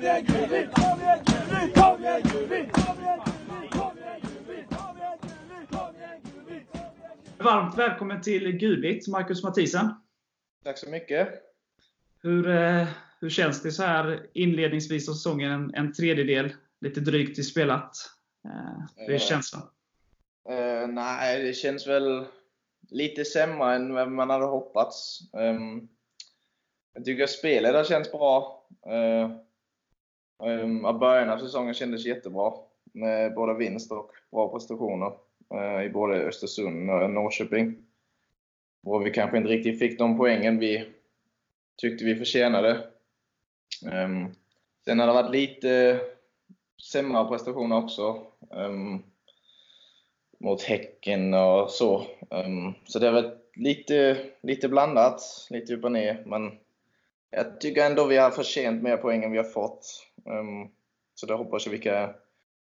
Kom igen! Kom igen! Kom igen! Varmt välkommen till Gulligt, Marcus Mathisen. Tack så mycket. Hur, eh, hur känns det så här inledningsvis av säsongen? En, en tredjedel, lite drygt i spelat. Eh, hur är känslan? Eh, nej, det känns väl lite sämre än vad man hade hoppats. Ehm, jag tycker att spelet har känts bra. Uh, um, början av säsongen kändes jättebra med både vinst och bra prestationer eh, i både Östersund och Norrköping. Och vi kanske inte riktigt fick de poängen vi tyckte vi förtjänade. Ehm, sen har det varit lite sämre prestationer också. Ehm, mot Häcken och så. Så det har varit lite, lite blandat, lite upp och ner. Men jag tycker ändå vi har förtjänat mer poäng än vi har fått. Ehm, så det hoppas jag vi kan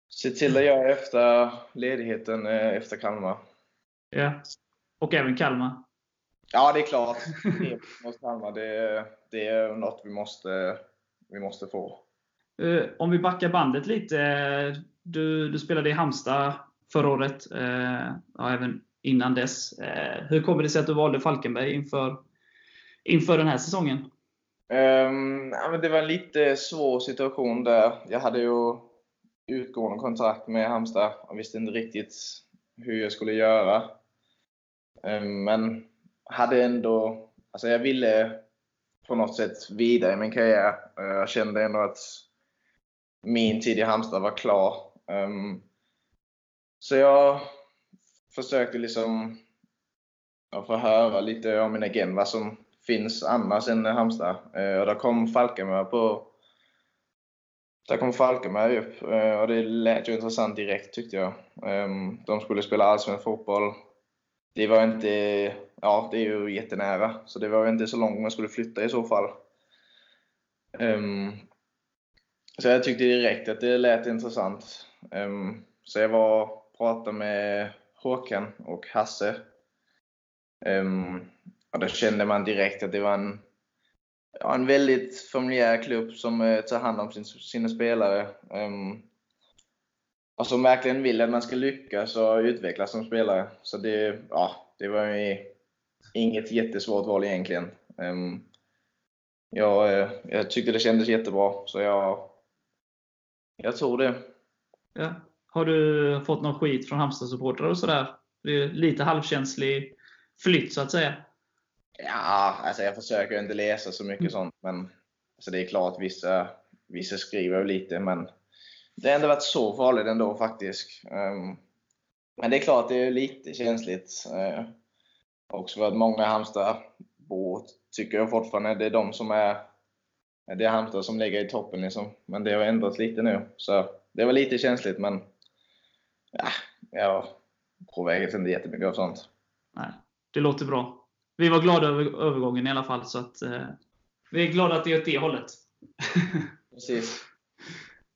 se till att göra efter ledigheten eh, efter Kalmar. Ja. Och även Kalmar. Ja, det är klart. Det det, är något vi måste, vi måste få. Eh, Om vi backar bandet lite. eh, Du, du spelade i Halmstad förra året, ja, även innan dess. Hur kommer det sig att du valde Falkenberg inför, inför den här säsongen? Um, ja, men det var en lite svår situation där. Jag hade ju utgående kontrakt med Halmstad och visste inte riktigt hur jag skulle göra. Um, men hade ändå, alltså jag ville på något sätt vidare i min karriär. Ehm, jag kände ändå att min tid i Halmstad var klar. Um, så jag försökte liksom att få höra lite om min agent, vad som finns annars än Halmstad. Eh, Och då kom Falkenberg på där kom Falkenberg upp eh, och det lät ju intressant direkt tyckte jag. Ehm, de skulle spela allsvensk fotboll. Det var inte, ja det är ju jättenära, så det var ju inte så långt man skulle flytta i så fall. Ehm, så jag tyckte direkt att det lät intressant. Ehm, så jag var och pratade med Håkan och Hasse. Och då kände man direkt att det var en, ja, en väldigt familjär klubb som eh, tar hand om sin, sina spelare. Um, och som verkligen vill att man ska lyckas och utvecklas som spelare. Så det, ja, det var ju inget jättesvårt val egentligen. Um, jag, eh, jag tyckte det kändes jättebra, så jag, jag tror det. Ja. Har du fått någon skit från Halmstad-supportrar och sådär? Det är lite halvkänslig flytt så att säga. Ja, alltså jag försöker inte läsa så mycket sånt, men alltså det är klart vissa, vissa skriver lite, men det har ändå varit så farligt ändå faktiskt. Ehm, men det är klart, det är lite känsligt. Uh, också för att många Halmstadbor tycker jag fortfarande det är de som är det är Halmstad som ligger i toppen liksom. Men det har ändrats lite nu. Så det var lite känsligt, men ja, jag påverkas inte jättemycket av sånt. Nej, det låter bra. Vi var glada över övergången i alla fall, så att, eh, vi är glada att det är åt det hållet. Precis.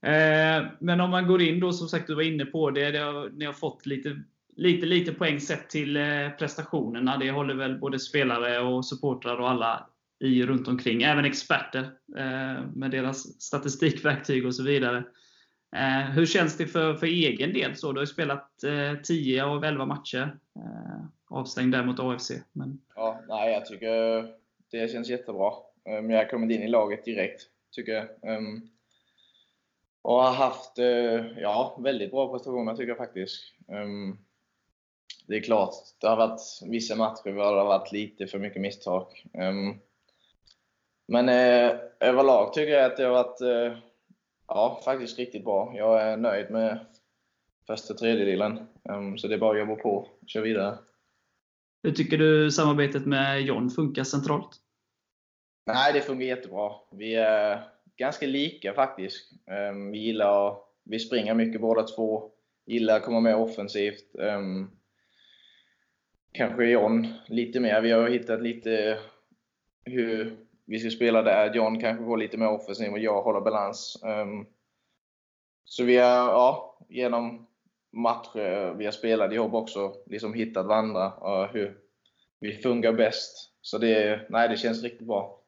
Eh, Men om man går in då, som sagt, du var inne på det, det har, ni har fått lite, lite, lite poäng sett till eh, prestationerna. Det håller väl både spelare och supportrar och alla i runt omkring. Även experter eh, med deras statistikverktyg och så vidare. Eh, Hur känns det för, för egen del? Så, du har ju spelat eh, 10 av 11 matcher. Eh, avstängd där mot AFC. Men, Ja, nej, jag tycker det känns jättebra. Um, Jag har kommit in i laget direkt, tycker jag. Um, Och har haft uh, ja, väldigt bra prestationer, tycker jag faktiskt. Um, Det är klart, det har varit vissa matcher där det har varit lite för mycket misstag. Um, Men uh, överlag tycker jag att det har varit uh, ja, faktiskt riktigt bra. Jag är nöjd med första tredjedelen. Um, Så det är bara att jobba på och köra vidare hur tycker du samarbetet med John funkar centralt? Nej, det fungerar jättebra. Vi är ganska lika faktiskt. Ehm, vi gillar vi springer mycket båda två. Gillar att komma med offensivt. Ehm, kanske John lite mer. Vi har hittat lite hur vi ska spela där. John kanske går lite mer offensivt och jag håller balans. Ehm, så vi är, ja, genom matcher eh, vi har spelat ihop också, liksom hittat varandra och hur vi funkar bäst. Så det, nej, det känns riktigt bra.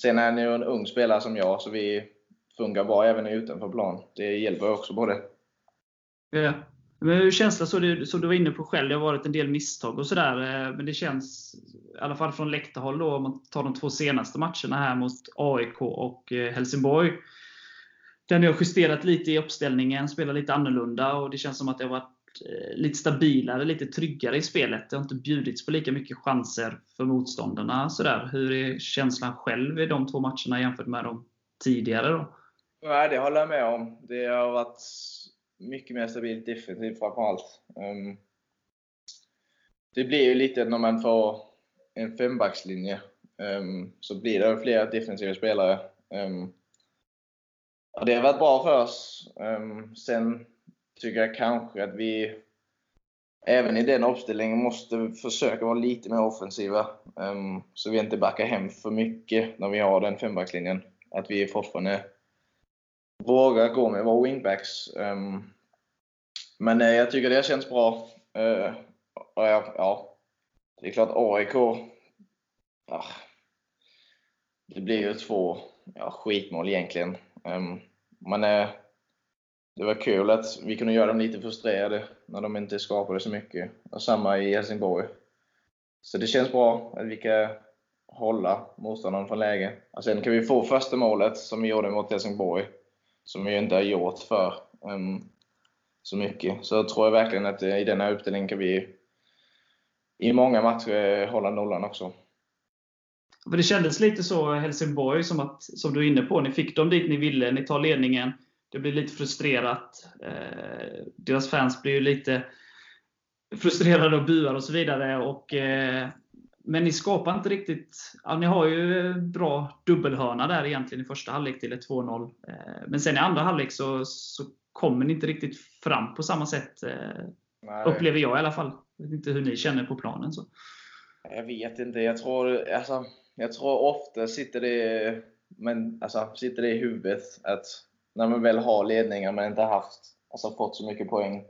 Sen är han ju en ung spelare som jag, så vi funkar bra även utanför plan. Det hjälper också på det. Ja. Men hur känns det, du, som du var inne på själv, det har varit en del misstag och sådär. Eh, men det känns, i alla fall från läktarhåll då, om man tar de två senaste matcherna här mot AIK och Helsingborg. Där ni har justerat lite i uppställningen, spelat lite annorlunda och det känns som att det har varit eh, lite stabilare, lite tryggare i spelet. Det har inte bjudits på lika mycket chanser för motståndarna. Sådär. Hur är känslan själv i de två matcherna jämfört med de tidigare? Då? Nej, det håller jag med om. Det har varit mycket mer stabilt defensivt framförallt. Um, det blir ju lite när man får en fembackslinje um, så blir det fler defensiva spelare. Um, Ja, det har varit bra för oss. Ehm, sen tycker jag kanske att vi även i den uppställningen måste försöka vara lite mer offensiva. Ehm, så vi inte backar hem för mycket när vi har den fembackslinjen. Att vi fortfarande vågar gå med våra wingbacks. Ehm, men eh, jag tycker det känns bra. Eh, och ja, det är klart AIK. Ah, det blir ju två ja, skitmål egentligen. Ehm, men eh, det var kul att vi kunde göra dem lite frustrerade när de inte skapade så mycket. Och samma i Helsingborg. Så det känns bra att vi kan hålla motståndaren från läge. Och sen kan vi få första målet som vi gjorde mot Helsingborg, som vi inte har gjort för um, så mycket. Så tror jag verkligen att eh, i den här uppställningen kan vi i många matcher eh, hålla nollan också. För det kändes lite så Helsingborg, som, att, som du är inne på. Ni fick dem dit ni ville, ni tar ledningen. Det blir lite frustrerat. Eh, deras fans blir ju lite frustrerade och buar och så vidare. Och, eh, men ni skapar inte riktigt... Ja, ni har ju bra dubbelhörna där egentligen i första halvlek till ett 2-0. Eh, men sen i andra halvlek så, så kommer ni inte riktigt fram på samma sätt. Eh, upplever jag i alla fall. Jag vet inte hur ni känner på planen. Så. Jag vet inte. Jag tror, alltså, jag tror ofta sitter det, men, alltså, sitter det i huvudet att när man väl har ledningar men inte haft, alltså, fått så mycket poäng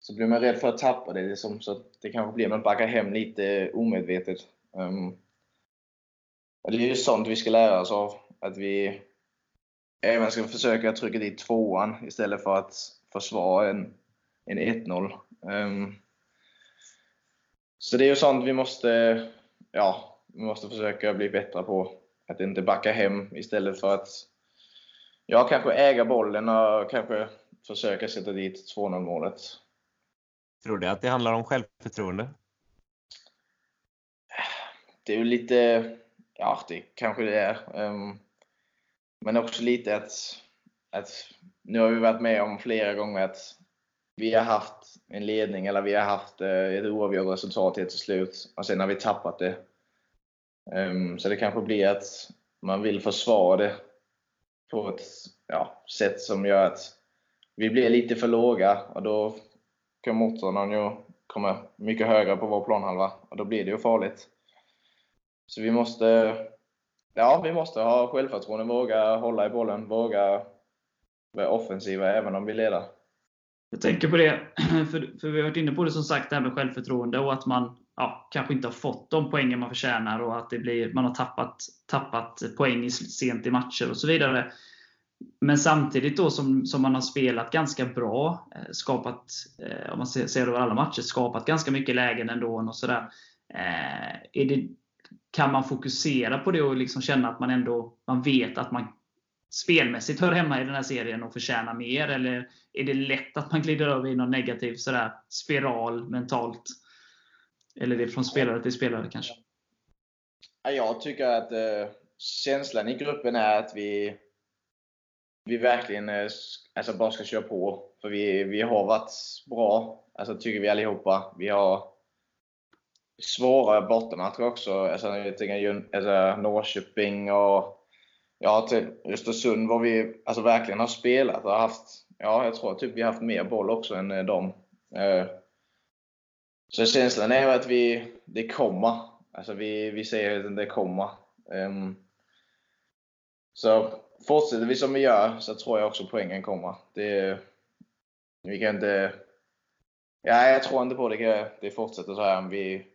så blir man rädd för att tappa det. Liksom, så det kanske blir man backar hem lite omedvetet. Um, och det är ju sånt vi ska lära oss av. Att vi även ska försöka trycka dit tvåan istället för att försvara en, en 1-0. Um, ehm, så det är ju sånt vi måste, ja, vi måste försöka bli bättre på. Att inte backa hem istället för att ja, kanske äga bollen och kanske försöka sätta dit 2-0 målet. Tror du att det handlar om självförtroende? Det är ju lite, ja det kanske det är. Um, men också lite att, att nu har vi varit med om flera gånger att vi har haft en ledning eller vi har haft eh, ett oavgjort resultat till slut och sen har vi tappat det. Ehm, så det kanske blir att man vill försvara det på ett ja, sätt som gör att vi blir lite för låga och då kan motståndaren ju komma mycket högre på vår planhalva och då blir det ju farligt. Så vi måste, ja, vi måste ha självförtroende, våga hålla i bollen, våga vara offensiva även om vi leder. Jag tänker på det, för, för vi har varit inne på det som sagt, det här med självförtroende och att man ja, kanske inte har fått de poängen man förtjänar och att det blir, man har tappat, tappat poäng sent i matcher och så vidare. Men samtidigt då som, som man har spelat ganska bra, eh, skapat, eh, om man ser, över alla matcher, skapat ganska mycket lägen ändå. Och så där. Eh, är det, kan man fokusera på det och liksom känna att man ändå man vet att man spelmässigt hör hemma i den här serien och förtjänar mer? Eller är det lätt att man glider över i någon negativ sådär, spiral mentalt? Eller det är från spelare till spelare kanske? Jag tycker att eh, känslan i gruppen är att vi, vi verkligen eh, alltså bara ska köra på. För vi, vi har varit bra, alltså tycker vi allihopa. Vi har svåra bortamatcher också. Alltså, jag tänker alltså, Norrköping och ja, till Östersund var vi alltså, verkligen har spelat och haft, ja, jag tror typ vi har haft mer boll också än eh, dem. Så känslan är att vi, det kommer. Alltså vi, vi säger att det kommer. Um, så fortsätter vi som vi gör så tror jag också poängen kommer. Det, vi kan inte... Ja, jag tror inte på det. Det fortsätter så här om vi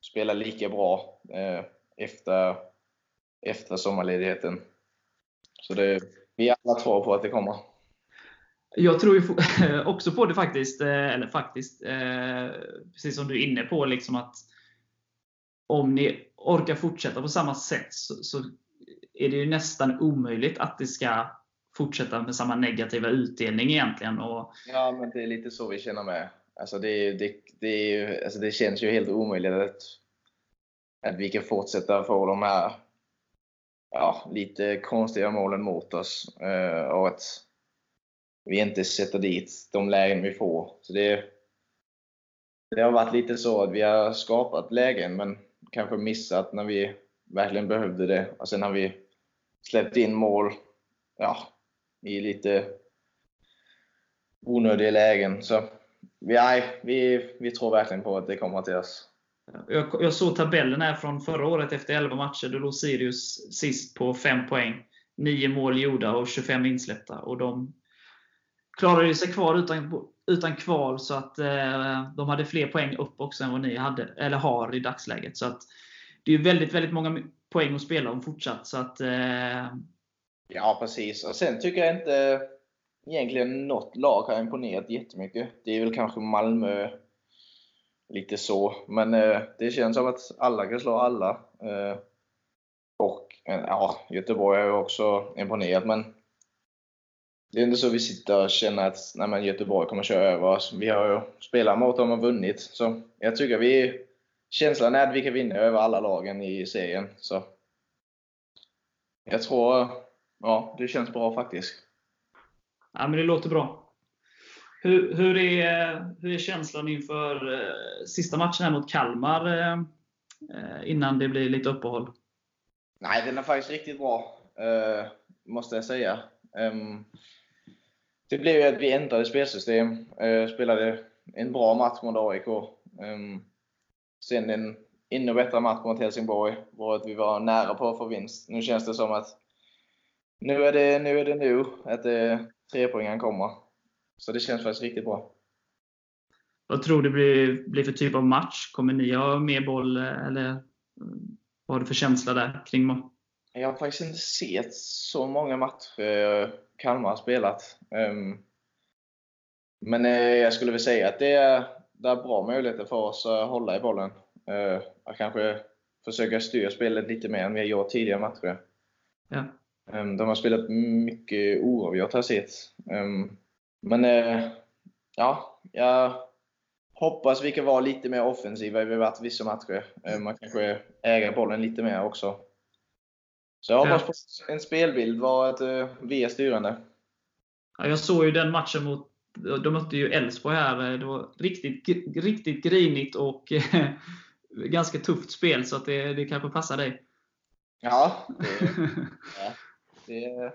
spelar lika bra eh, efter, efter sommarledigheten. Så det, vi alla tror på att det kommer. Jag tror ju också på det faktiskt. Eh, eller faktiskt. Eh, precis som du är inne på. Liksom att om ni orkar fortsätta på samma sätt så, så är det ju nästan omöjligt att det ska fortsätta med samma negativa utdelning egentligen. Och, Ja, men det är lite så vi känner med. Alltså det, är- det, det, är ju- alltså det känns ju helt omöjligt att, att vi kan fortsätta få de här ja, lite konstiga målen mot oss. Eh, och att vi inte sätter dit de lägen vi får. Så det, det har varit lite så att vi har skapat lägen, men kanske missat när vi verkligen behövde det. Och sen har vi släppt in mål ja, i lite onödiga lägen. Så vi, nej, vi, vi tror verkligen på att det kommer till oss. jag, jag såg tabellen här från förra året efter 11 matcher. Då låg Sirius sist på 5 poäng. 9 mål gjorda och 25 insläppta. Och de klarade ju sig kvar utan, utan kval, så att eh, de hade fler poäng upp också än vad ni hade, eller har i dagsläget. Så att det är ju väldigt, väldigt många poäng att spela om fortsatt. Så att, eh, Ja, precis. Och sen tycker jag inte egentligen något lag har imponerat jättemycket. Det är väl kanske Malmö lite så, men eh, det känns som att alla kan slå alla. Eh, och eh, ja, Göteborg har ju också imponerat, men det är inte så vi sitter och känner att nej, men Göteborg kommer köra över oss. Vi har ju spelat mot dem och vunnit, så jag tycker vi känslan är att vi kan vinna över alla lagen i serien. Så jag tror Ja, det känns bra faktiskt. ja, men det låter bra. Hur, hur, är, hur är känslan inför eh, sista matchen här mot Kalmar eh, innan det blir lite uppehåll? Nej, den är faktiskt riktigt bra, eh, måste jag säga. Ehm, det blev ju att vi ändrade spelsystem, eh, spelade en bra match mot AIK. Ehm, sen en ännu bättre match mot Helsingborg, var att vi var nära på att få vinst. Nu känns det som att nu är det nu, är det nu att eh, trepoängaren kommer. Så det känns faktiskt riktigt bra. Vad tror du blir, blir för typ av match? Kommer ni ha mer boll, eh, eller vad har du för känsla där kring Jag har faktiskt inte sett så många matcher Kalmar har spelat. Ehm, Men eh, jag skulle väl säga att det är, det är bra möjligheter för oss att hålla i bollen. Eh, Att kanske försöka styra spelet lite mer än vi har gjort tidigare matcher. Ja. Ehm, De har spelat mycket oavgjort har jag sett. Ehm, Men eh, ja, jag hoppas vi kan vara lite mer offensiva än vi har varit vissa matcher. Man kanske äger bollen lite mer också. Så jag hoppas på en spelbild var att eh, vi är styrande. Ja, jag såg ju den matchen mot de mötte ju Elfsborg här. Det var riktigt, riktigt grinigt och ganska tufft spel, så att det, det kanske passar dig. Ja, det, ja, det,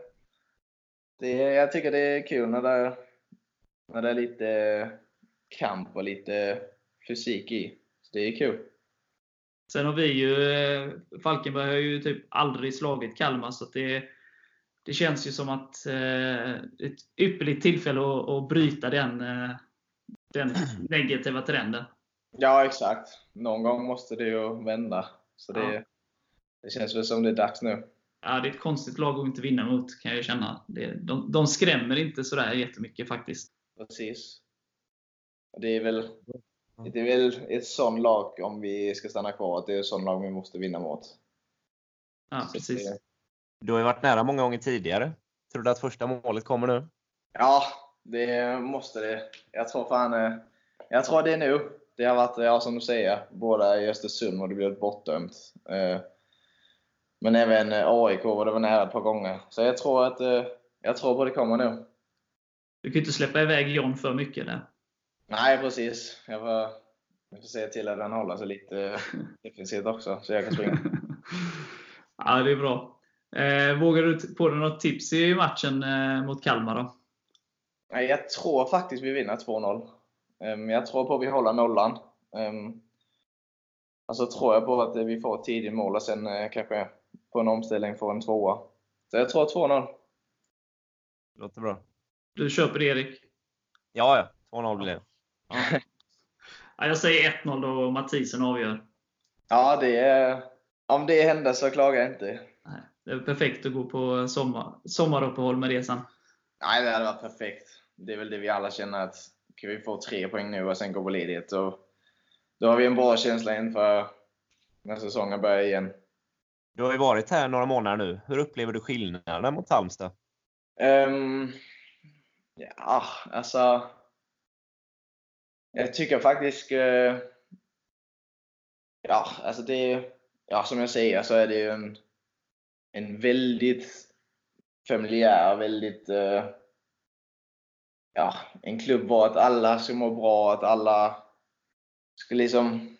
det, jag tycker det är kul när det, när det är lite kamp och lite fysik i. Så det är kul. Sen har vi ju, eh, Falkenberg har ju typ aldrig slagit Kalmar, så att det, det känns ju som att eh, ett ypperligt tillfälle att, att bryta den, eh, den negativa trenden. Ja, exakt. Någon gång måste det ju vända. Så det, Ja. det känns väl som det är dags nu. Ja, det är ett konstigt lag att inte vinna mot, kan jag känna. Det, de, de skrämmer inte sådär jättemycket faktiskt. Precis. Det är väl, det är väl ett sånt lag, om vi ska stanna kvar, att det är ett sånt lag vi måste vinna mot. Ja, precis. det- Du har ju varit nära många gånger tidigare. Tror du att första målet kommer nu? Ja, det måste det. Jag tror fan, eh, jag tror det är nu. Det har varit, ja, som du säger, båda i Östersund och det blivit bortdömt. Eh, Men även eh, AIK var det var nära ett par gånger. Så jag tror att, jag tror på det kommer nu. Du kan ju inte släppa iväg John för mycket där. Nej, precis. Jag får, jag får se till att han håller sig lite defensivt också, så jag kan springa. ja, det är bra. Eh, vågar du på dig något tips i matchen eh, mot Kalmar då? Nej, jag tror faktiskt vi vinner 2-0. Ehm, Jag tror på att vi håller nollan. Ehm, Alltså tror jag på att vi får ett tidigt mål och sen eh, kanske på en omställning får en tvåa. Så jag tror 2-0. Låter bra. Du köper Erik? Ja, ja. 2-0 blir det. Ja. Ja, jag säger 1-0 då Mathisen avgör. Ja, det är, om det händer så klagar jag inte. Det är perfekt att gå på sommar, sommaruppehåll med det sen. Nej, det hade varit perfekt. Det är väl det vi alla känner att kan vi få tre poäng nu och sen gå på ledighet, då, då har vi en bra känsla inför när säsongen börjar igen. Du har ju varit här några månader nu. Hur upplever du skillnaden mot Halmstad? Um, ja, alltså. Jag tycker faktiskt... Eh, ja, alltså det... Ja, som jag säger så är det ju en, en väldigt familjär, väldigt... Eh, ja, en klubb var att alla ska må bra, att alla ska liksom...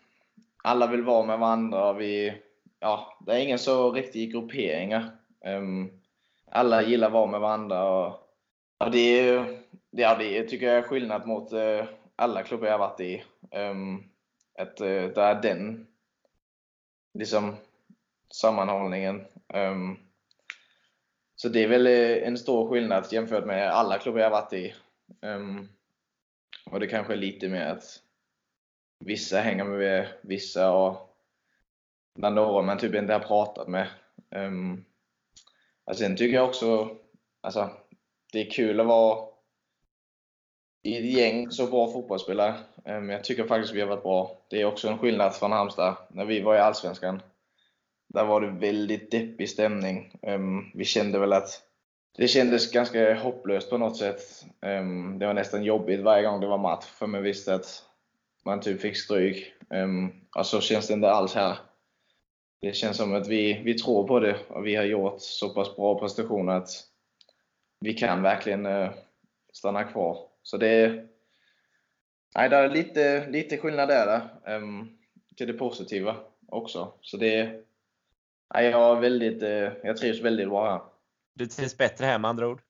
Alla vill vara med varandra. Vi, ja, det är ingen så riktig grupperingar. Um, alla gillar att vara med varandra. Och, och det, är, ja, det tycker jag är skillnad mot uh, alla klubbar jag varit i. Um, att uh, det är den liksom, sammanhållningen. Um, så det är väl eh, en stor skillnad jämfört med alla klubbar jag varit i. Um, och det kanske är lite mer att vissa hänger med vissa och bland några man typ inte har pratat med. Um, sen tycker jag också alltså, det är kul att vara i ett gäng så bra fotbollsspelare. Men jag tycker faktiskt vi har varit bra. Det är också en skillnad från Halmstad. När vi var i Allsvenskan, där var det väldigt deppig stämning. Ehm, vi kände väl att det kändes ganska hopplöst på något sätt. Ehm, det var nästan jobbigt varje gång det var match, för man visste att man typ fick stryk. Och så känns det inte alls här. Det känns som att vi, vi tror på det och vi har gjort så pass bra prestationer att vi kan verkligen eh, stanna kvar. Så det är, nej, det är lite, lite skillnad där, um, till det positiva också. Så det är, nej, jag, väldigt, uh, jag trivs väldigt bra här. Du trivs bättre här med andra ord?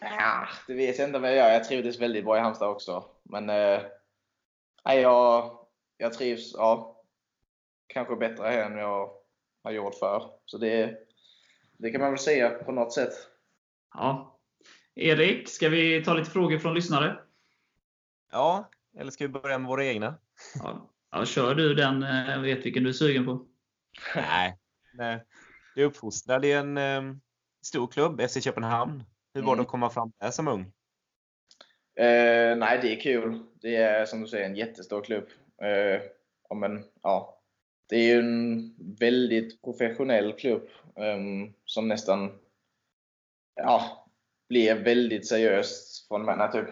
ja, det vet jag inte om jag gör. Jag trivdes väldigt bra i Halmstad också. Men uh, nej, jag, jag trivs ja, kanske bättre här än jag har gjort förr. Så det, det kan man väl säga på något sätt. Ja. Erik, ska vi ta lite frågor från lyssnare? Ja, eller ska vi börja med våra egna? Ja, ja kör du den. Jag vet vilken du är sugen på. Nej, nej. Du är uppfostrad i en um, stor klubb, FC Köpenhamn. Hur var det att komma fram där som ung? Eh, nej, det är kul. Det är som du säger en jättestor klubb. Eh, men, ja, det är ju en väldigt professionell klubb um, som nästan ja, blev väldigt seriöst från man är typ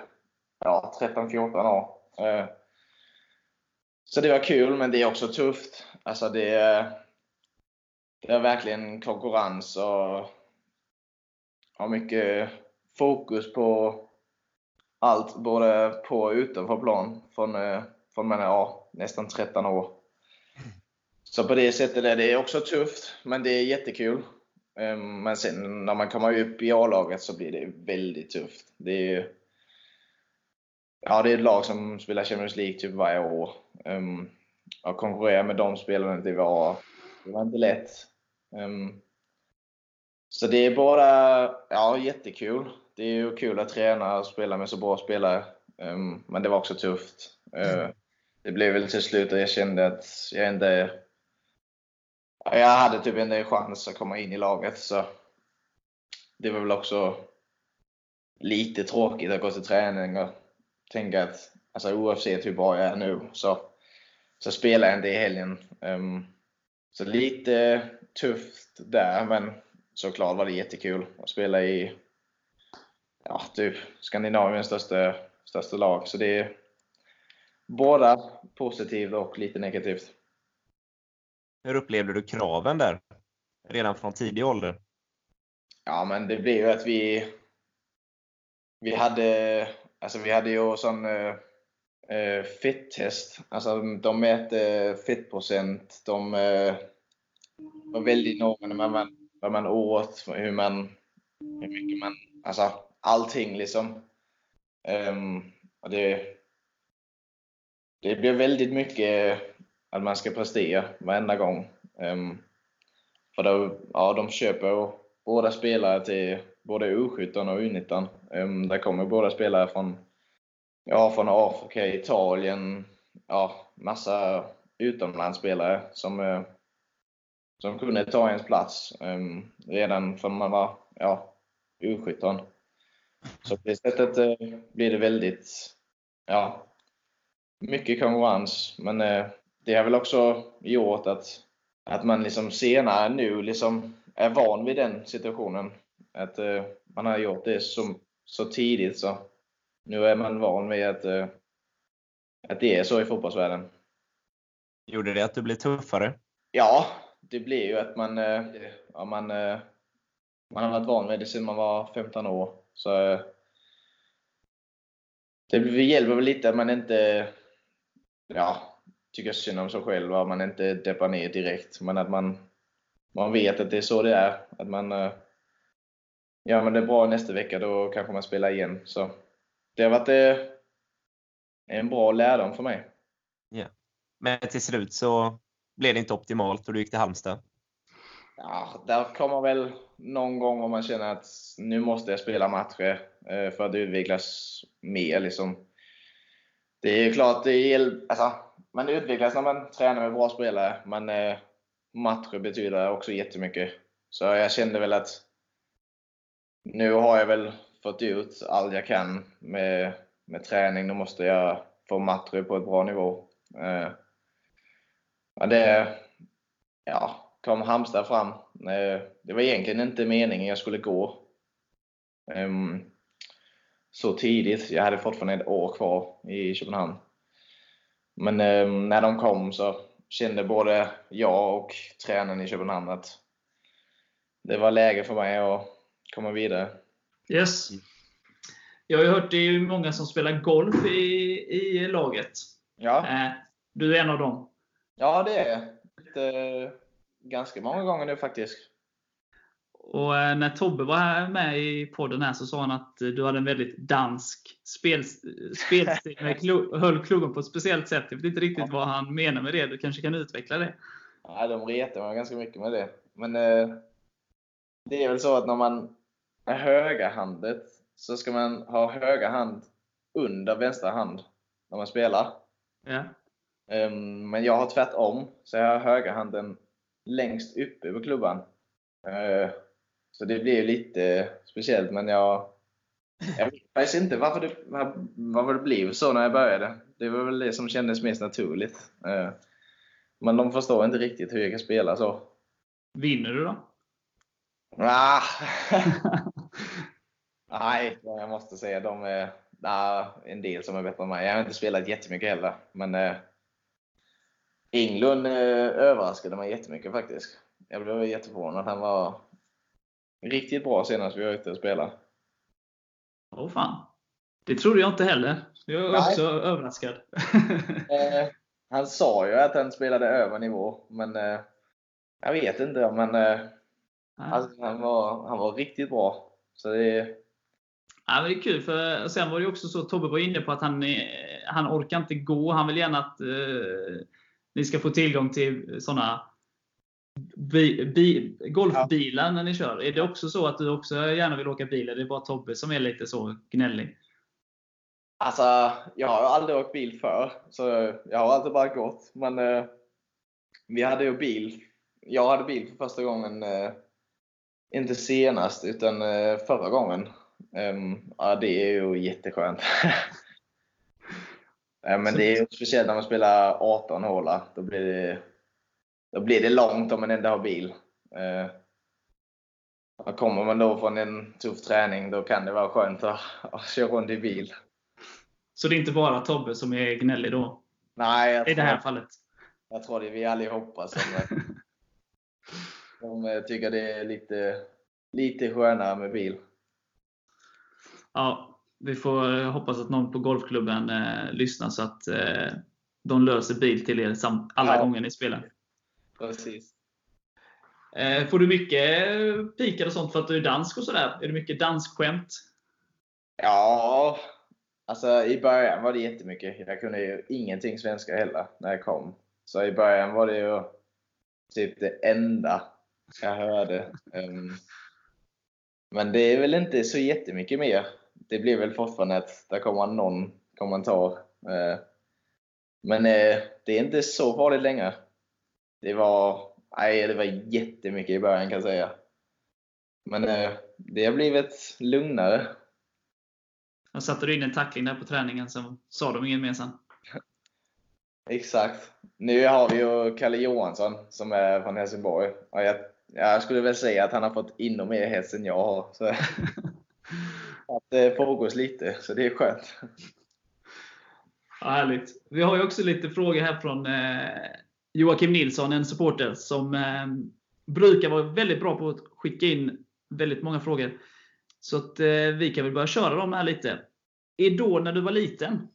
ja, 13-14 år. Uh, så det var kul, men det är också tufft. Alltså det, det är verkligen konkurrens och har mycket fokus på allt, både på och utanför plan, från, uh, från man är ja, nästan 13 år. Så på det sättet är det också tufft, men det är jättekul. Ehm, men sen när man kommer upp i A-laget så blir det väldigt tufft. Det är, ju... ja, det är ett lag som spelar Champions League typ varje år. Ehm, um, att konkurrera med de spelarna det var, det var inte lätt. Um, så det är bara ja, jättekul. Det är ju kul att träna och spela med så bra spelare. Um, men det var också tufft. Uh, det blev väl till slut att jag kände att jag inte jag hade typ en chans att komma in i laget. Så det var väl också lite tråkigt att gå till träning och tänka att alltså, oavsett hur bra jag är nu så, så spelar jag inte i helgen. Um, så lite tufft där, men såklart var det jättekul att spela i ja, typ Skandinaviens största, största lag. Så det är både positivt och lite negativt. Hur upplevde du kraven där? Redan från tidig ålder? Ja, men det blev ju att vi vi hade, alltså vi hade ju sån eh, eh, uh, fit-test. Alltså de mäter fettprocent. De eh, uh, var väldigt noga med vad man, vad man åt, hur man, hur mycket man, alltså allting liksom. Um, och det, det blev väldigt mycket att man ska prestera varenda gång. Um, för då, ja, de köper båda spelare till både U17 och U19. Um, ehm, där kommer båda spelare från, ja, från Afrika, Italien, ja, massa utomlandsspelare som uh, som kunde ta ens plats um, redan från man var ja, U17. Så på det sättet uh, blir det väldigt ja, mycket konkurrens. Men uh, det har väl också gjort att, att man liksom senare nu liksom är van vid den situationen. Att uh, man har gjort det så, så tidigt så nu är man van vid att, att det är så i fotbollsvärlden. Gjorde det att du blev tuffare? Ja, det blir ju att man, ja, man, man har varit van vid det sedan man var 15 år. Så det hjälper väl lite att man inte ja, tycker synd om sig själv och man inte deppar ner direkt. Men att man, man vet att det är så det är. Att man ja, men det är bra nästa vecka, då kanske man spelar igen. Så det har varit en bra lärdom för mig. Ja. Men till slut så blev det inte optimalt och du gick till Halmstad? Ja, där kommer väl någon gång om man känner att nu måste jag spela matcher eh, för att utvecklas mer. Liksom. Det är klart, det är, alltså, man utvecklas när man tränar med bra spelare, men eh, matcher betyder också jättemycket. Så jag kände väl att nu har jag väl fått ut allt jag kan med, med träning. Nu måste jag få matcher på ett bra nivå. Eh, ja, det, ja, kom Halmstad fram. Eh, det var egentligen inte meningen jag skulle gå eh, så tidigt. Jag hade fortfarande ett år kvar i Köpenhamn. Men ehm, när de kom så kände både jag och tränaren i Köpenhamn att det var läge för mig att komma vidare. Yes. Jag har ju hört det är många som spelar golf i, i laget. Ja. Eh, du är en av dem. Ja, det är jag ganska många gånger nu faktiskt. Och eh, när Tobbe var med i podden här så sa han att du hade en väldigt dansk spel, spelstil, med klo, höll klubban på ett speciellt sätt. Jag vet inte riktigt vad han menar med det. Du kanske kan utveckla det? Ja, de retar mig ganska mycket med det. Men eh, det är väl så att när man är högerhandet så ska man ha höger hand under vänstra hand när man spelar. Ja. Um, men jag har tvärtom, så jag har högerhanden längst uppe på klubban. Uh, så det blir lite speciellt, men jag, jag vet faktiskt inte varför det, varför det blev så när jag började. Det var väl det som kändes mest naturligt. Uh, men de förstår inte riktigt hur jag kan spela så. Vinner du då? Ah. Nej, jag måste säga de är nah, en del som är bättre än mig. Jag har inte spelat jättemycket heller. Men eh, Englund eh, överraskade mig jättemycket faktiskt. Jag blev jätteförvånad. Han var riktigt bra senast vi var ute och spelade. Åh oh, fan. Det trodde jag inte heller. Jag är Nej. också överraskad. eh, han sa ju att han spelade över nivå, men eh, jag vet inte. Men, eh, alltså, han, var, han var riktigt bra. Så det, Ja, men det är kul, för sen var det också så Tobbe var inne på att han, han orkar inte gå. Han vill gärna att eh, ni ska få tillgång till sådana bi, bi, golfbilar när ni kör. Är det också så att du också gärna vill åka bil? Eller är det bara Tobbe som är lite så gnällig? Alltså, jag har aldrig åkt bil för så jag har alltid bara gått. Men eh, vi hade ju bil. Jag hade bil för första gången, eh, inte senast, utan eh, förra gången. Um, ja, det är ju jätteskönt. Men det är speciellt när man spelar 18 hålar. Då blir det, då blir det långt om man inte har bil. Uh, kommer man då från en tuff träning, då kan det vara skönt att, att köra runt i bil. Så det är inte bara Tobbe som är gnällig då? Nej, I det här fallet? Jag tror det är vi allihopa som, som tycker det är lite, lite skönare med bil ja, vi får hoppas att någon på golfklubben eh, lyssnar så att eh, de löser bil till er alla ja. gånger ni spelar. Precis. Eh, får du mycket pikar och sånt för att du är dansk och sådär? Är det mycket danskskämt? Ja, alltså i början var det jättemycket. Jag kunde ju ingenting svenska heller när jag kom. Så i början var det ju typ det enda jag hörde. Um, men det är väl inte så jättemycket mer det blir väl fortfarande att det kommer någon kommentar. Eh, men eh, det är inte så farligt längre. Det var, Nej, det var jättemycket i början kan jag säga. Men eh, det har blivit lugnare. Jag satte du in en tackling där på träningen, så sa de inget mer sen. Exakt. Nu har vi ju Kalle Johansson som är från Helsingborg. Och jag, jag skulle väl säga att han har fått ännu mer hets än jag har. Så att det pågås lite, så det är skönt. Ja, härligt. Vi har ju också lite frågor här från eh, Joakim Nilsson, en supporter, som eh, brukar vara väldigt bra på att skicka in väldigt många frågor. Så att, eh, vi kan väl börja köra dem här lite. Idol när du var liten?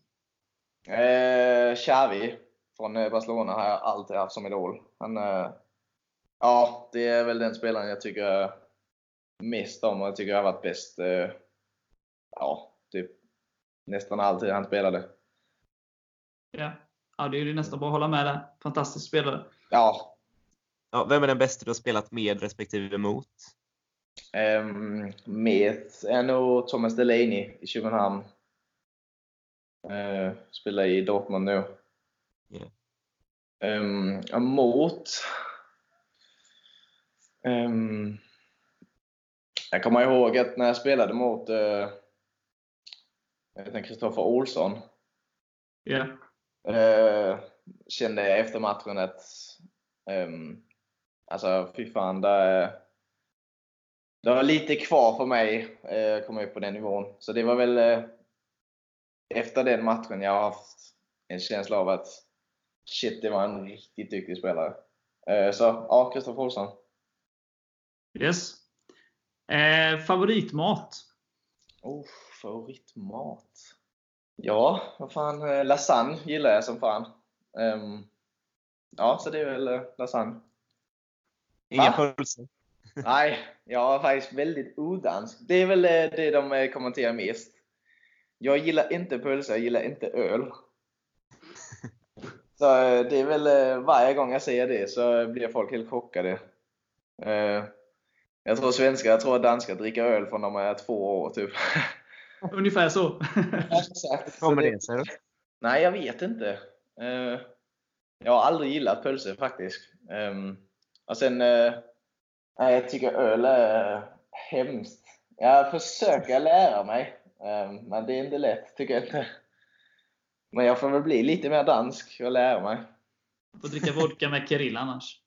Eh, Xavi från eh, Barcelona har jag alltid haft som idol. Han, eh, ja, det är väl den spelaren jag tycker mest om och jag tycker har varit bäst. Eh, ja, typ nästan alltid han spelade. Ja. Ja, det är ju nästan bara att hålla med där. Fantastisk spelare. Ja, Ja, vem är den bästa du har spelat med respektive mot? Um, Met är nog Thomas Delaney i Köpenhamn. Uh, spelar i Dortmund nu. Yeah. Um, mot... Um, jag kommer ihåg att när jag spelade mot uh, Kristoffer Olsson Ja. Uh, kände efter matchen att um, alltså fy fan, det, det var lite kvar för mig att komma upp på den nivån. Så det var väl eh, efter den matchen jag har haft en känsla av att shit, det var en riktigt duktig spelare. Eh, så ja, Kristoffer Olsson. Yes. Eh, favoritmat? Oh, favoritmat? Ja, vad fan, eh, lasagne gillar jag som fan. Um, ja, så det är väl eh, lasagne. Inga pulser? Nej, jag är faktiskt väldigt odansk. Det är väl eh, det de kommenterar mest. Jag gillar inte pölsa, jag gillar inte öl. Så det är väl varje gång jag säger det så blir folk helt chockade. Jag tror svenskar, jag tror danskar dricker öl från de är två år typ. Ungefär så. Exakt. Kommer det sig? Nej, jag vet inte. Eh, Jag har aldrig gillat pölse faktiskt. Ehm, Och sen, eh, nej, jag tycker öl är hemskt. Jag försöker lära mig, ehm, men det är inte lätt, tycker jag inte. Men jag får väl bli lite mer dansk och lära mig. Får dricka vodka med Kirill annars.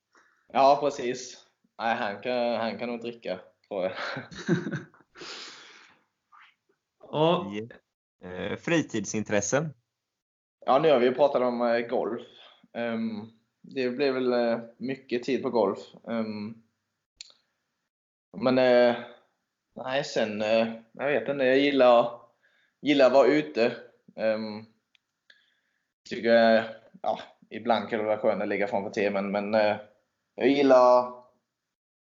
Ja, precis. Nej, han kan, han kan nog dricka, tror jag. Ja, Eh, fritidsintressen? Ja, nu har vi ju pratat om eh, golf. Ehm, det blev väl eh, mycket tid på golf. Ehm, men eh, nej, sen, eh, jag vet inte, jag gillar, gillar att vara ute. Um, tycker, eh, ja, ibland kan det vara skönt att ligga framför tvn, men eh, jag gillar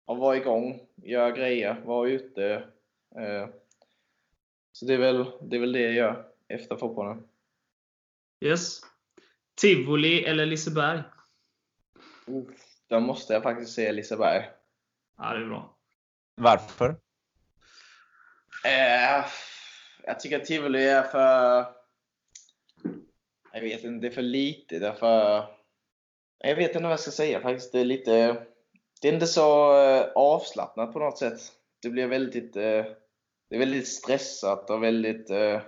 att vara igång, göra grejer, vara ute. Så det är, väl, det är väl det jag gör efter fotbollen. yes. Tivoli eller Liseberg? Då måste jag faktiskt säga Liseberg. Ja, det är bra. Varför? Eh, jag tycker att Tivoli är för... Jag vet inte, det är för lite. Det är för... Jag vet inte vad jag ska säga faktiskt. Det är lite... Det är inte så eh, avslappnat på något sätt. Det blir väldigt... eh, Det är väldigt stressat och väldigt... eh,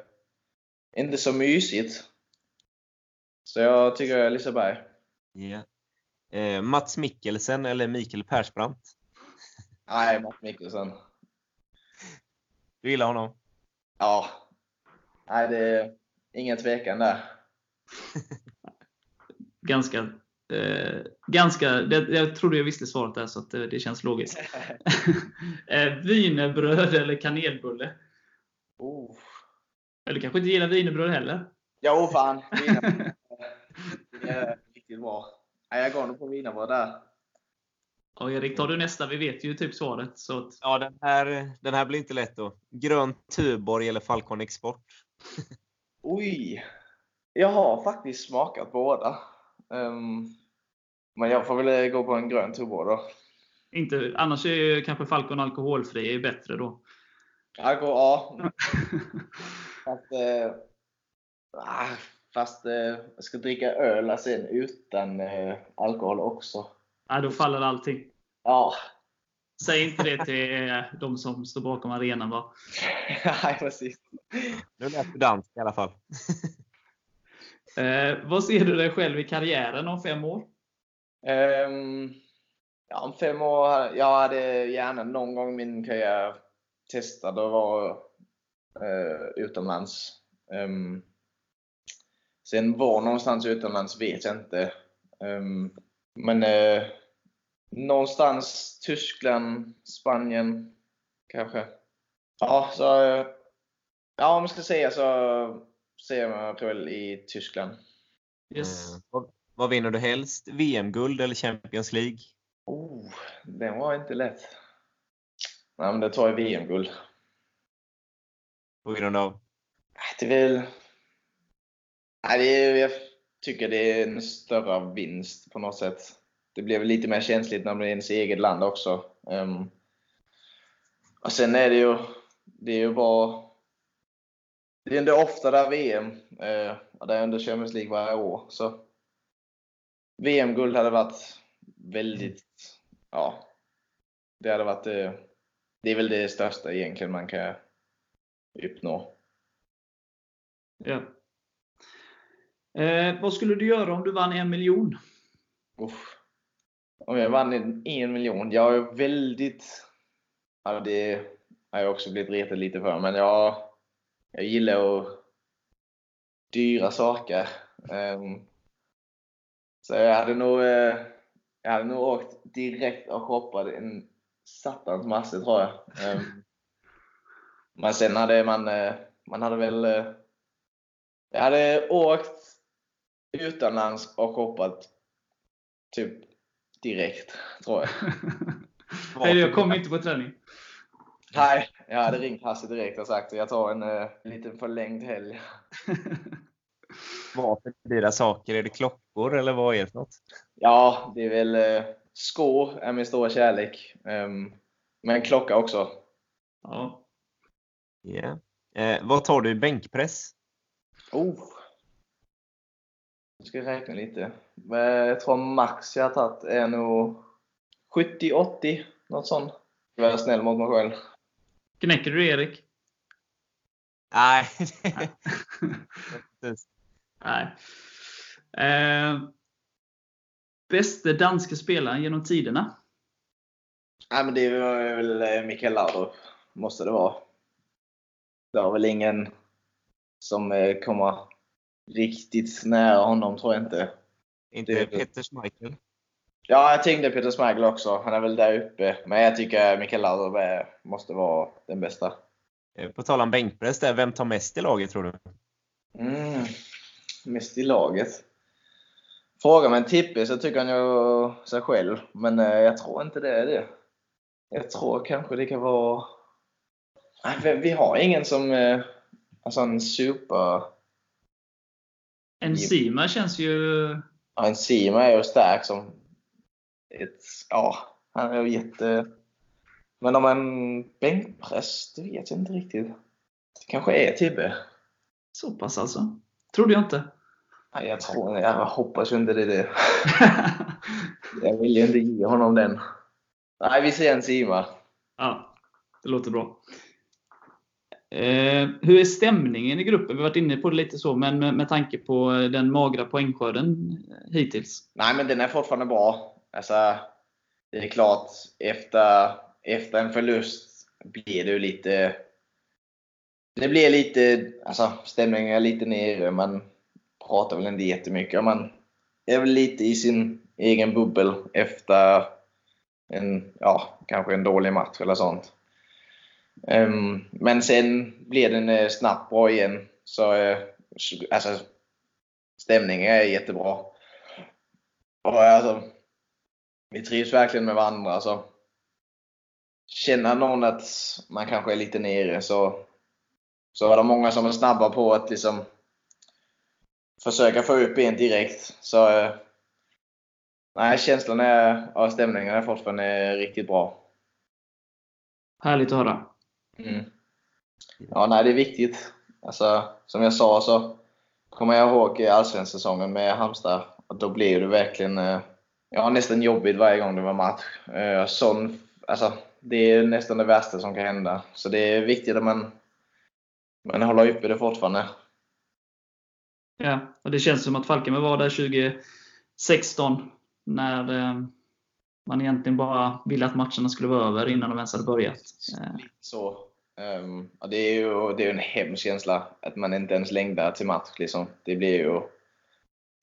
Inte så mysigt. Så jag tycker Liseberg. Ja. Eh, Mats Mikkelsen eller Mikael Persbrandt? Nej, Mats Mikkelsen. Du gillar honom? Ja. Nej, det är ingen tvekan där. Ganska, eh, ganska det, jag trodde jag visste svaret där, så att det, det känns logiskt. eh, wienerbröd eller kanelbulle? Oh. Eller kanske inte gillar wienerbröd heller? Jo, fan. Det är riktigt bra. Nej, jag går nog på wienerbröd där. Ja, Erik, tar du nästa? Vi vet ju typ svaret. Så att, Ja, den här, den här blir inte lätt då. Grön Tuborg eller Falcon Export? Oj! Jag har faktiskt smakat båda. Ehm, men jag får väl gå på en grön Tuborg då. inte, annars är ju kanske Falcon alkoholfri är bättre då. Jag går, ja. Fast, eh, ah, fast eh, jag ska dricka öl sen utan eh, alkohol också. Ja, då faller allting. Ja, Säg inte det till eh, de som står bakom arenan bara. nej precis. Nu lät du dansk i alla fall. Eh, vad ser du dig själv i karriären om fem år? Um, ja, om fem år, jag hade gärna någon gång i min karriär testat att vara uh, utomlands. Um, sen var någonstans utomlands vet jag inte. Um, men uh, någonstans Tyskland, Spanien kanske. Ja, så ja, om jag ska säga så väl i Tyskland. Yes. Eh, vad, vad vinner du helst? VM-guld eller Champions League? Oh, den var inte lätt. Nej, men det tar jag VM-guld. På grund av? Det är väl... Nej, det är, jag tycker det är en större vinst på något sätt. Det blir väl lite mer känsligt när det är ens eget land också. Ehm, och sen är det ju, det är ju bara... Det är ändå ofta där VM. Uh, det är ändå Champions League varje år. Så VM-guld hade varit väldigt... Ja. Det hade varit... eh, det är väl det största egentligen man kan uppnå. Ja. Eh, vad skulle du göra om du vann en miljon? Uff. Om jag vann en, en miljon? Jag är väldigt... Ja, det har jag också blivit retad lite för, men jag, jag gillar att dyra saker. Ehm, så jag hade nog, eh, jag hade nog åkt direkt och shoppat en satans massa tror jag. Ehm, men sen hade man, eh, man hade väl, eh, jag hade åkt utomlands och shoppat typ direkt, tror jag. Nej, jag kom inte på träning. Nej, jag hade ringt Hasse direkt och sagt att jag tar en uh, liten förlängd helg. Vad för dyra saker? Är det klockor eller vad är det för något? Ja, det är väl uh, skor är min stora kärlek. Um, men klocka också. Ja. Yeah. Eh, vad tar du i bänkpress? Oh. Jag ska räkna lite. Men Jag tror max jag har tagit är nog 70-80, något sånt. Jag är snäll mot mig själv. Knäcker du Erik? Nej. Nej. Eh, bäste danska spelaren genom tiderna? Nej, men det var väl eh, Mikael Laudrup. Måste det vara. Det var väl ingen som eh, kommer riktigt nära honom, tror jag inte. inte Det- Peter Schmeichel? Ja, jag tänkte Peter Schmeichel också. Han är väl där uppe. Men jag tycker Mikael Laudrup måste vara den bästa. Eh, På tal om bänkpress, där, vem tar mest i laget tror du? Mm. Mest i laget. Frågar man Tippe så tycker han ju sig själv. Men eh, jag tror inte det är det. Jag tror kanske det kan vara... Vi- har ingen som... eh, Alltså en super... Enzima känns ju... Ja, en Sima är ju stark som ett... Ja, han är jätte... Men om en bänkpress, det vet jag inte riktigt. Det kanske är Tibbe. Så pass alltså? Trodde jag inte. Nej, jag tror Jag hoppas ju inte det det. Jag vill ju inte ge honom den. Nej, vi ser en Sima. ja, det låter bra. Eh, hur är stämningen i gruppen? Vi har varit inne på det lite så, men med, med tanke på den magra poängskörden hittills. Nej, men den är fortfarande bra. Alltså, det är klart, efter, efter en förlust blir det ju lite... Det blir lite... Alltså, stämningen är lite nere. Man pratar väl inte jättemycket. Man är väl lite i sin egen bubbel efter en, ja, kanske en dålig match eller sånt. Um, men sen blir den eh, snabbt bra igen. Så, eh, alltså, stämningen är jättebra. Och alltså, vi trivs verkligen med varandra. Alltså, känner någon att man kanske är lite nere så, så är det många som är snabba på att liksom försöka få upp en direkt. Så eh, nej, känslan är, och stämningen är fortfarande riktigt bra. Härligt att höra. Mm. Ja, nej, det är viktigt. Alltså, som jag sa så kommer jag ihåg allsvenskan säsongen med Halmstad. Och då blev det verkligen ja, nästan jobbigt varje gång det var match. Eh, sån, alltså, det är nästan det värsta som kan hända. Så det är viktigt att man, man håller uppe det fortfarande. Ja, och det känns som att Falkenberg var där 2016 när eh, man egentligen bara ville att matcherna skulle vara över innan de ens hade börjat. Eh, Så, ja, det är ju det är en hemsk känsla att man inte ens längtar till match. Liksom. Det blir ju...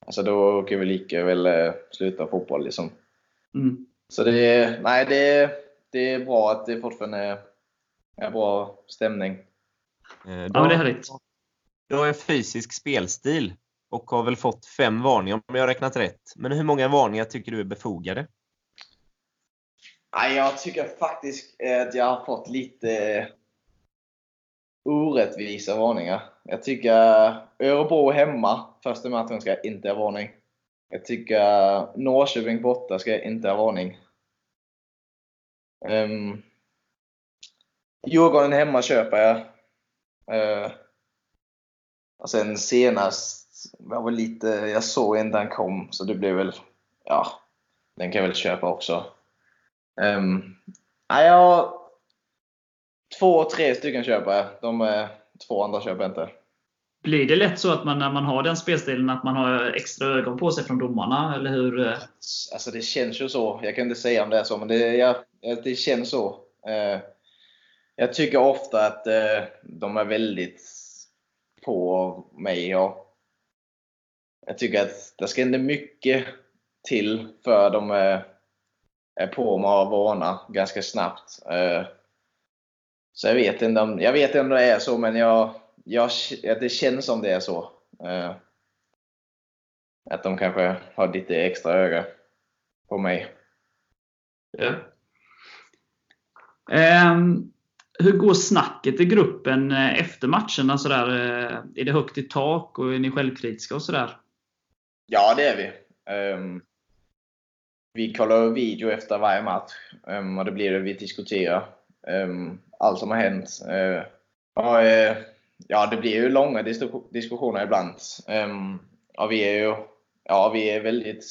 Alltså då kan vi lika väl eh, sluta fotboll. Liksom. mm. Så det är, nej, det, är, det är bra att det fortfarande är, är bra stämning. Eh, Ja, men det är härligt. Du har en fysisk spelstil och har väl fått fem varningar om jag har räknat rätt. Men hur många varningar tycker du är befogade? Nej, jag tycker faktiskt att jag har fått lite orättvisa varningar. Jag tycker Örebro hemma, första matchen, ska inte ha varning. Jag tycker Norrköping borta ska inte ha varning. Um, Djurgården hemma köper jag. Uh, och sen senast var väl lite, jag såg en den kom, så det blev väl, ja, den kan jag väl köpa också. Ehm, um, ja, jag, två, tre stycken köper jag. De eh, två andra köper jag inte. Blir det lätt så att man när man har den spelstilen att man har extra ögon på sig från domarna? Eller hur? eh? Alltså det känns ju så. Jag kan inte säga om det är så, men det, ja, det känns så. Eh, jag tycker ofta att de är väldigt på mig. Ja. Jag tycker att det ska inte mycket till för de är, på mig och varna ganska snabbt. Eh, så jag vet inte om, jag vet inte om det är så, men jag, jag, det känns som det är så. Eh, att de kanske har lite extra öga på mig. Ja. Ehm, hur går snacket i gruppen eh, efter matcherna? Sådär, eh, är det högt i tak och är ni självkritiska och sådär? Ja, det är vi. Um, vi kollar video efter varje match um, och det blir det vi diskuterar. Ehm, allt som har hänt. Eh, och, eh, ja, det blir ju långa diskussioner ibland. Ehm, och vi är ju ja, vi är väldigt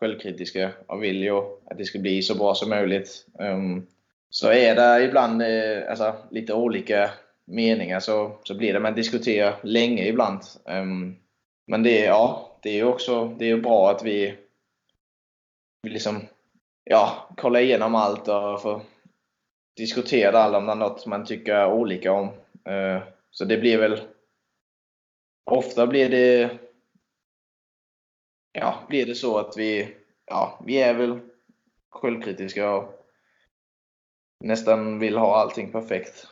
självkritiska och vill ju att det ska bli så bra som möjligt. Ehm, så är det ibland eh, alltså, lite olika meningar så, så blir det. Man diskuterar länge ibland. men det, ja, det är ju också det är bra att vi, vi liksom, ja, kollar igenom allt och får diskutera allt om det är något man tycker olika om. Eh, så det blir väl Ofta blir det Ja, blir det så att vi Ja, vi är väl självkritiska och nästan vill ha allting perfekt.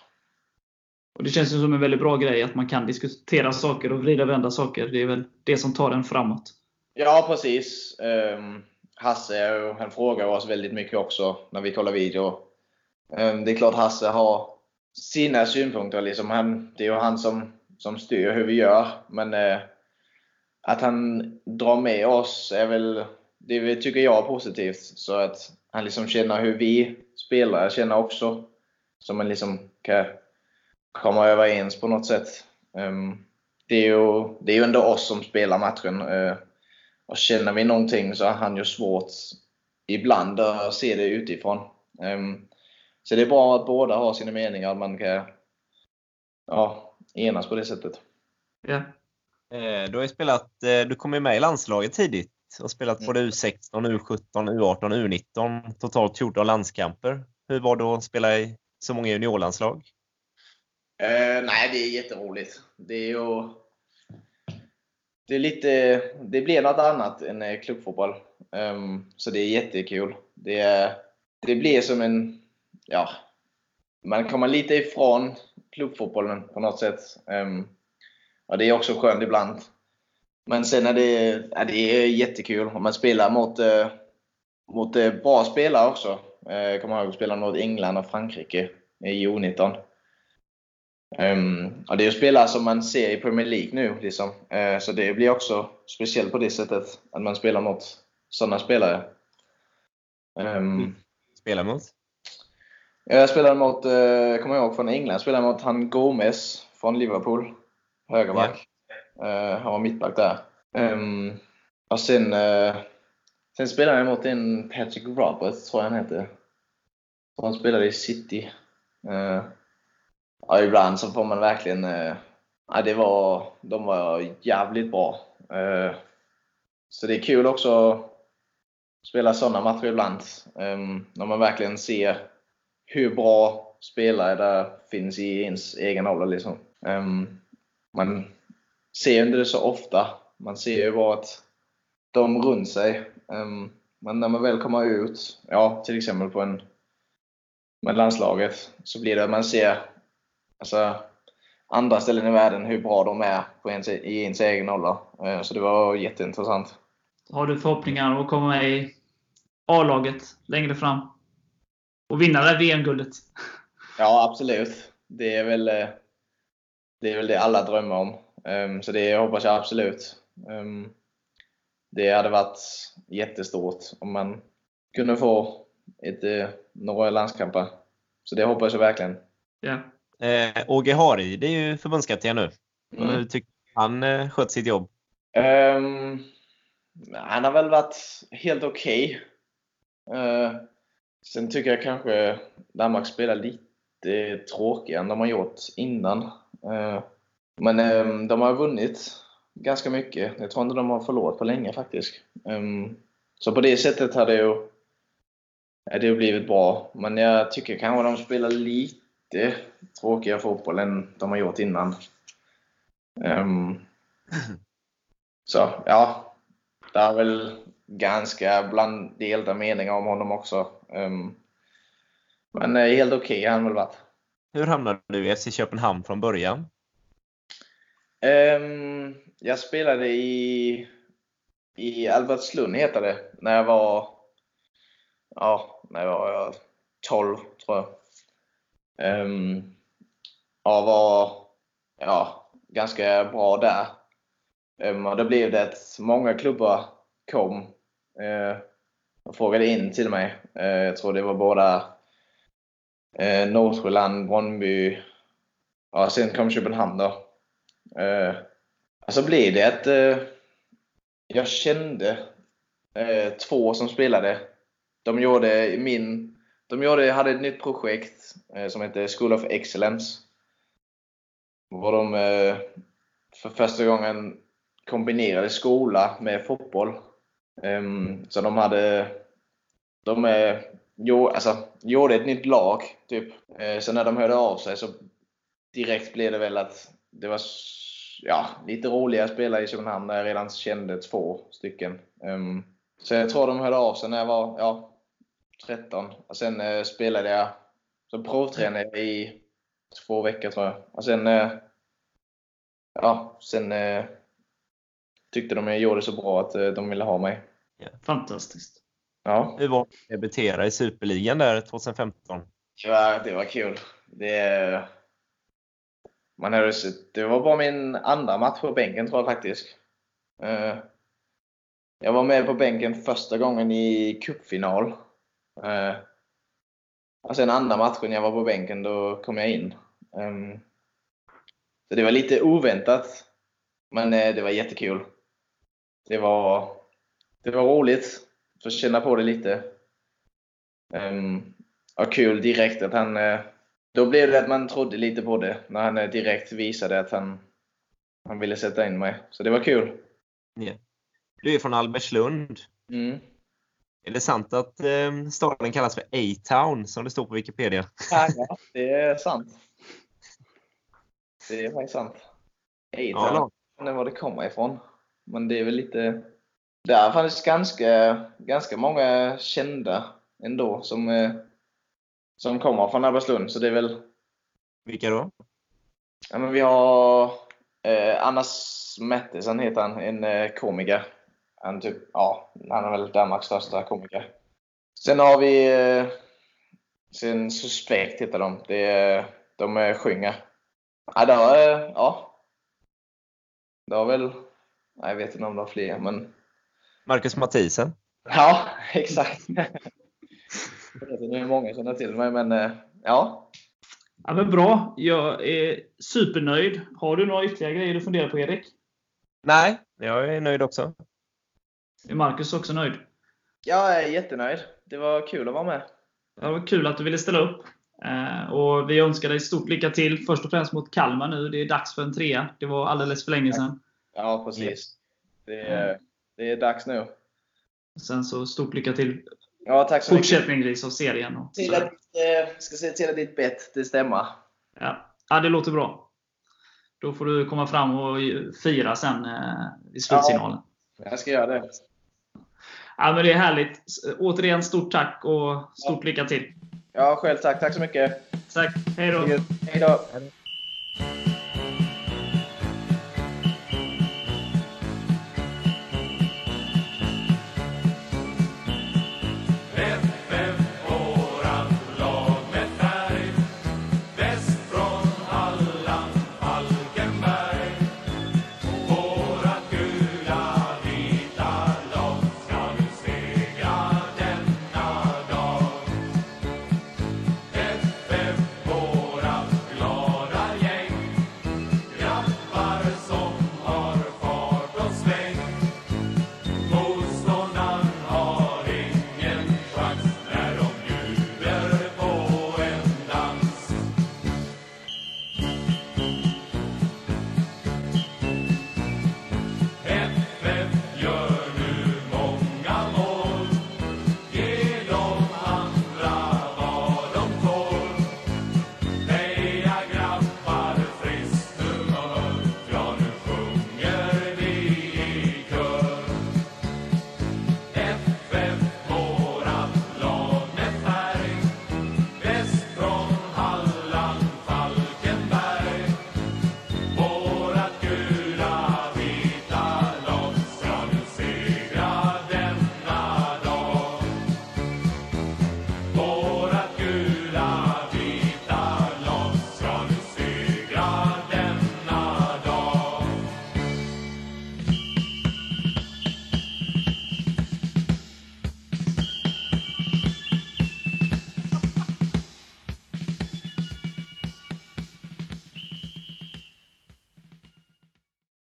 Och Det känns ju som en väldigt bra grej att man kan diskutera saker och vrida och vända saker. Det är väl det som tar en framåt. Ja, precis. Um, Hasse han frågar oss väldigt mycket också när vi kollar video. Ehm, det är klart Hasse har sina synpunkter. Liksom. Han, det är ju han som, som styr hur vi gör. Men eh, att han drar med oss är väl, det tycker jag är positivt. Så att han liksom känner hur vi spelar, känner också. Så man liksom kan komma överens på något sätt. Um, det, är ju, det är ju ändå oss som spelar matchen. Uh, och känner vi någonting så har han ju svårt ibland att se det utifrån. Um, så det är bra att båda har sina meningar, att man kan ja, enas på det sättet. Ja. Eh, du har ju spelat, eh, du kom ju med i landslaget tidigt och spelat Mm. både U16, U17, U18 och U19. Totalt 14 landskamper. Hur var det att spela i så många juniorlandslag? Eh, nej, det är jätteroligt. Det är ju det, är lite, det blir något annat än eh, klubbfotboll. Um, så det är jättekul. Det, är, det blir som en... Ja, man kommer lite ifrån klubbfotbollen på något sätt. Um, och det är också skönt ibland. Men sen är det, ja, det är jättekul om man spelar mot, eh, mot eh, bra spelare också. Eh, jag kommer ihåg att spela mot England och Frankrike i U19. Um, och det är ju spelare som man ser i Premier League nu. Liksom. Uh, så det blir också speciellt på det sättet att man spelar mot sådana spelare. Um, Mm. Spelar mot? Jag spelade mot, uh, kommer jag ihåg från England, jag spelade mot han Gomes från Liverpool. Högerback. Uh, han var mittback där. Um, och sen uh, Sen spelade jag mot en Patrick Roberts, tror jag han heter. Han spelade i City. Eh, ja, ibland så får man verkligen... Eh, ja, det var, de var jävligt bra. Eh, så det är kul också att spela sådana matcher ibland. Eh, när man verkligen ser hur bra spelare det finns i ens egen ålder. Liksom. Ehm, man ser inte det så ofta. Man ser ju bara att de runt sig. Um, men när man väl kommer ut, ja, till exempel på en med landslaget, så blir det att man ser alltså, andra ställen i världen hur bra de är på ens, i ens egen ålder. Uh, så det var jätteintressant. Har du förhoppningar att komma med i A-laget längre fram? Och vinna det VM-guldet? Ja, absolut. Det är väl eh, det, är väl det alla drömmer om. Um, så det hoppas jag absolut. Um, det hade varit jättestort om man kunde få ett, eh, några landskamper. Så det hoppas jag verkligen. Ja. Eh, Åge Hareide är ju förbundskapten nu. Mm. Hur tycker du han eh, skött sitt jobb? Ehm, han har väl varit helt okej. Eh, sen tycker jag kanske Danmark spelar lite tråkigare än de har gjort innan. Eh, men ehm, de har vunnit ganska mycket. Jag tror inte de har förlorat på länge faktiskt. Ehm, så på det sättet hade ju det ju blivit bra. Men jag tycker kanske de spelar lite tråkigare fotboll än de har gjort innan. Um, så ja, det är väl ganska bland delade meningar om honom också. Um, men helt okej okay, har han väl varit. Hur hamnade du i FC Köpenhamn från början? Um, jag spelade i, i Albertslund, heter det, när jag var, ja, när jag var 12 tror jag. Um, jag var ja, ganska bra där. Och då blev det att många klubbar kom Eh, de frågade in till mig. Eh, jag tror det var båda eh, Nordsjöland, Bronnby, ja, sen kom Köpenhamn då. Alltså blev det att jag kände två som spelade. De gjorde min, de gjorde, hade ett nytt projekt som hette School of Excellence. Var de för första gången kombinerade skola med fotboll. Um, så de hade, de är, jo, alltså, gjorde ett nytt lag. Typ. Ehm, så när de hörde av sig så direkt blev det väl att det var ja, lite roliga spelare i Köpenhamn där jag redan kände två stycken. Um, så jag tror de hörde av sig när jag var ja, 13. Och sen uh, spelade jag som provtränare i två veckor tror jag. Och sen, uh, ja, sen uh, tyckte de jag gjorde så bra att de ville ha mig. Ja, fantastiskt. Ja. Hur var det att debutera i Superligan där 2015? Ja, det var kul. Det, man hade sett, det var bara min andra match på bänken tror jag faktiskt. Uh, jag var med på bänken första gången i cupfinal. Uh, och sen andra matchen jag var på bänken, då kom jag in. Um, så det var lite oväntat. Men det var jättekul. Det var, det var roligt. Få känna på det lite. Um, och kul direkt att han då blev det att man trodde lite på det när han direkt visade att han, han ville sätta in mig. Så det var kul. Ja. Du är från Albertslund. Mm. Är det sant att eh, staden kallas för A-town som det står på Wikipedia? Ja, det är sant. Det är faktiskt sant. A-town. Ja, var det kommer ifrån. Men det är väl lite... Där fanns ganska, ganska många kända ändå som eh, som kommer från Albertslund. Så det är väl... Vilka då? Ja, men vi har eh, Annas Mattisson heter han, en eh, komiker. Han, typ, ja, han är väl Danmarks största komiker. Sen har vi eh, sen Suspekt heter de. Det är, de eh, sjunger. Ja, det har, eh, ja. Det har väl, jag vet inte om det har fler, men... Marcus Mathisen? Ja, exakt. Jag vet inte hur många känner till mig, men eh, ja. Ja, men bra. Jag är supernöjd. Har du några ytterligare grejer du funderar på, Erik? Nej, jag är nöjd också. Är Marcus också nöjd? Jag är jättenöjd. Det var kul att vara med. Det var kul att du ville ställa upp. Eh, och Vi önskar dig stort lycka till. Först och främst mot Kalmar nu. Det är dags för en trea. Det var alldeles för länge sedan. Ja, precis. Det är, det är dags nu. Sen så stort lycka till Ja, tack så mycket. fortsättningsvis av serien. Och Till att, eh, ska se till att ditt bett det stämmer. Ja. ja, det låter bra. Då får du komma fram och fira sen eh, i slutsignalen. Jag ska göra det. Ja, men det är härligt. Återigen, stort tack och stort lycka till. Ja, själv tack. Tack så mycket. Tack. Hej då. Hej då.